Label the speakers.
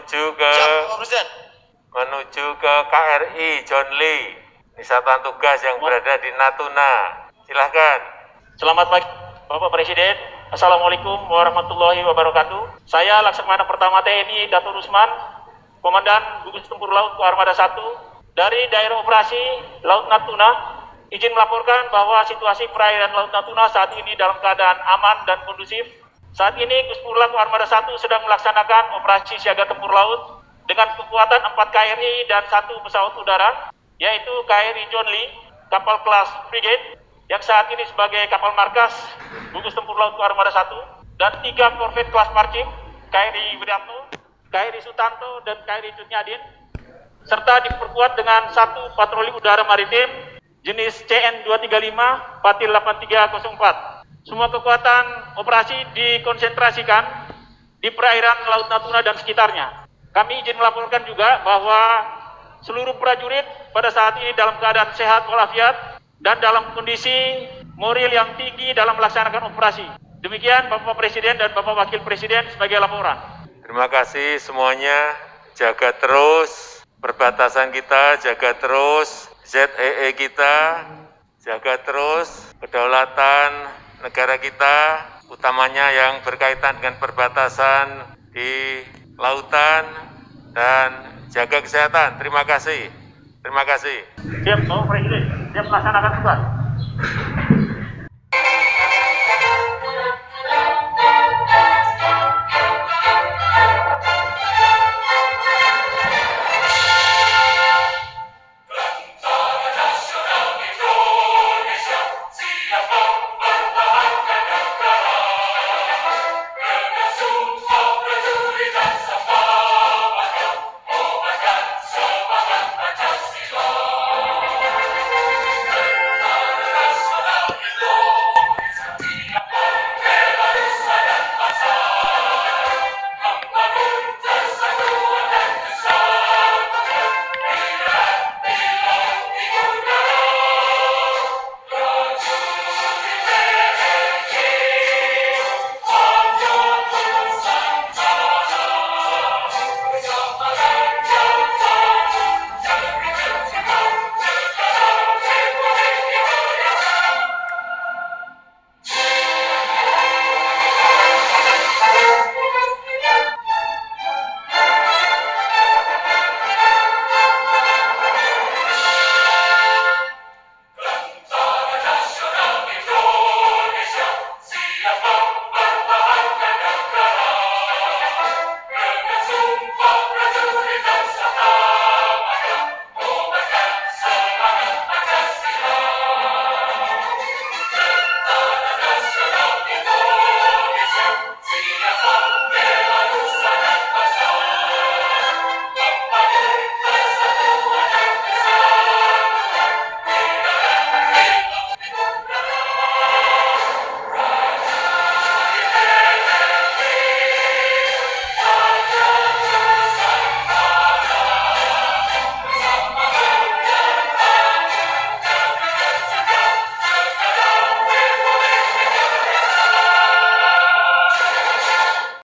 Speaker 1: menuju ke Siap, menuju ke KRI John Lee, wisatawan tugas yang berada di Natuna. Silahkan.
Speaker 2: Selamat pagi, Bapak Presiden. Assalamualaikum warahmatullahi wabarakatuh. Saya Laksamana Pertama TNI Dato' Rusman, Komandan Gugus Tempur Laut Armada 1 dari Daerah Operasi Laut Natuna. Izin melaporkan bahwa situasi perairan Laut Natuna saat ini dalam keadaan aman dan kondusif saat ini Guspur Laut Armada 1 sedang melaksanakan operasi siaga tempur laut dengan kekuatan 4 KRI dan satu pesawat udara, yaitu KRI John Lee, kapal kelas frigate, yang saat ini sebagai kapal markas gugus tempur laut Armada 1 dan tiga korvet kelas Marching KRI Wiranto, KRI Sutanto dan KRI Cutnyadin serta diperkuat dengan satu patroli udara maritim jenis CN235 Patil 8304. Semua kekuatan operasi dikonsentrasikan di perairan Laut Natuna dan sekitarnya. Kami izin melaporkan juga bahwa seluruh prajurit pada saat ini dalam keadaan sehat walafiat dan dalam kondisi moral yang tinggi dalam melaksanakan operasi. Demikian Bapak Presiden dan Bapak Wakil Presiden sebagai laporan.
Speaker 1: Terima kasih semuanya. Jaga terus perbatasan kita, jaga terus ZEE kita, jaga terus kedaulatan negara kita, utamanya yang berkaitan dengan perbatasan di lautan dan jaga kesehatan. Terima kasih. Terima kasih.
Speaker 2: Siap, Bapak Presiden. Siap melaksanakan tugas.